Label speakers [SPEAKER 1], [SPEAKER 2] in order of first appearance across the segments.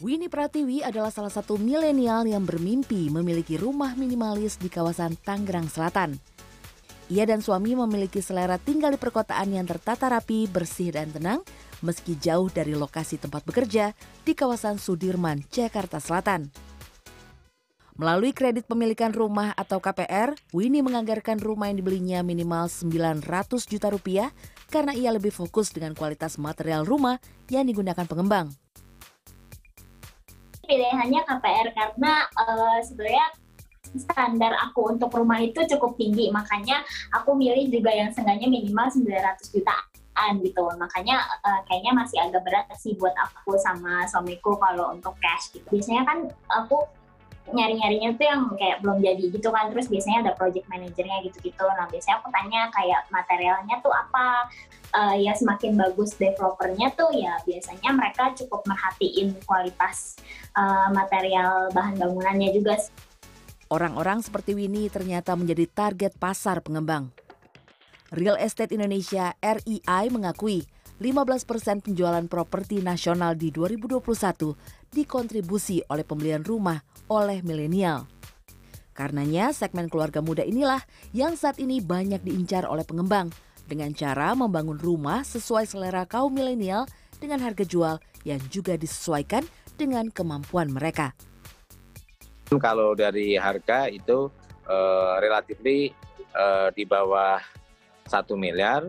[SPEAKER 1] Winnie Pratiwi adalah salah satu milenial yang bermimpi memiliki rumah minimalis di kawasan Tangerang Selatan. Ia dan suami memiliki selera tinggal di perkotaan yang tertata rapi, bersih dan tenang, meski jauh dari lokasi tempat bekerja di kawasan Sudirman, Jakarta Selatan. Melalui kredit pemilikan rumah atau KPR, Winnie menganggarkan rumah yang dibelinya minimal 900 juta rupiah karena ia lebih fokus dengan kualitas material rumah yang digunakan pengembang
[SPEAKER 2] pilihannya KPR karena uh, sebenarnya standar aku untuk rumah itu cukup tinggi. Makanya aku milih juga yang seenggaknya minimal 900 jutaan gitu. Makanya uh, kayaknya masih agak berat sih buat aku sama suamiku kalau untuk cash gitu. Biasanya kan aku nyari-nyarinya tuh yang kayak belum jadi gitu kan. Terus biasanya ada project manajernya gitu-gitu. Nah biasanya aku tanya kayak materialnya tuh apa. Uh, ya semakin bagus developernya tuh ya biasanya mereka cukup merhatiin kualitas uh, material bahan bangunannya juga
[SPEAKER 1] Orang-orang seperti Winnie ternyata menjadi target pasar pengembang. Real Estate Indonesia REI mengakui 15 persen penjualan properti nasional di 2021 dikontribusi oleh pembelian rumah oleh milenial. Karenanya segmen keluarga muda inilah yang saat ini banyak diincar oleh pengembang dengan cara membangun rumah sesuai selera kaum milenial dengan harga jual yang juga disesuaikan dengan kemampuan mereka.
[SPEAKER 3] Kalau dari harga itu uh, relatif uh, di bawah satu miliar,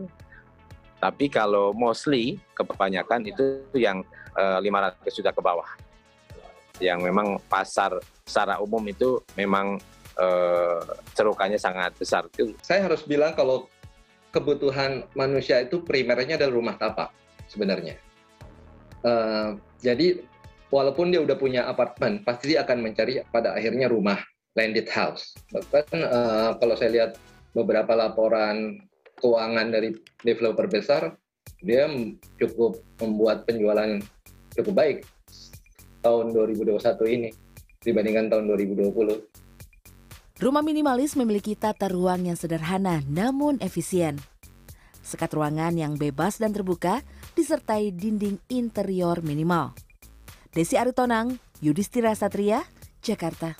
[SPEAKER 3] tapi kalau mostly kebanyakan itu yang uh, eh, 500 juta ke bawah yang memang pasar secara umum itu memang uh, cerukannya sangat besar.
[SPEAKER 4] Saya harus bilang kalau kebutuhan manusia itu primernya adalah rumah tapak sebenarnya. Uh, jadi walaupun dia udah punya apartemen, pasti dia akan mencari pada akhirnya rumah landed house. Bahkan uh, kalau saya lihat beberapa laporan keuangan dari developer besar, dia cukup membuat penjualan cukup baik tahun 2021 ini dibandingkan tahun 2020.
[SPEAKER 1] Rumah minimalis memiliki tata ruang yang sederhana namun efisien. Sekat ruangan yang bebas dan terbuka disertai dinding interior minimal. Desi Aritonang, Yudhistira Satria, Jakarta.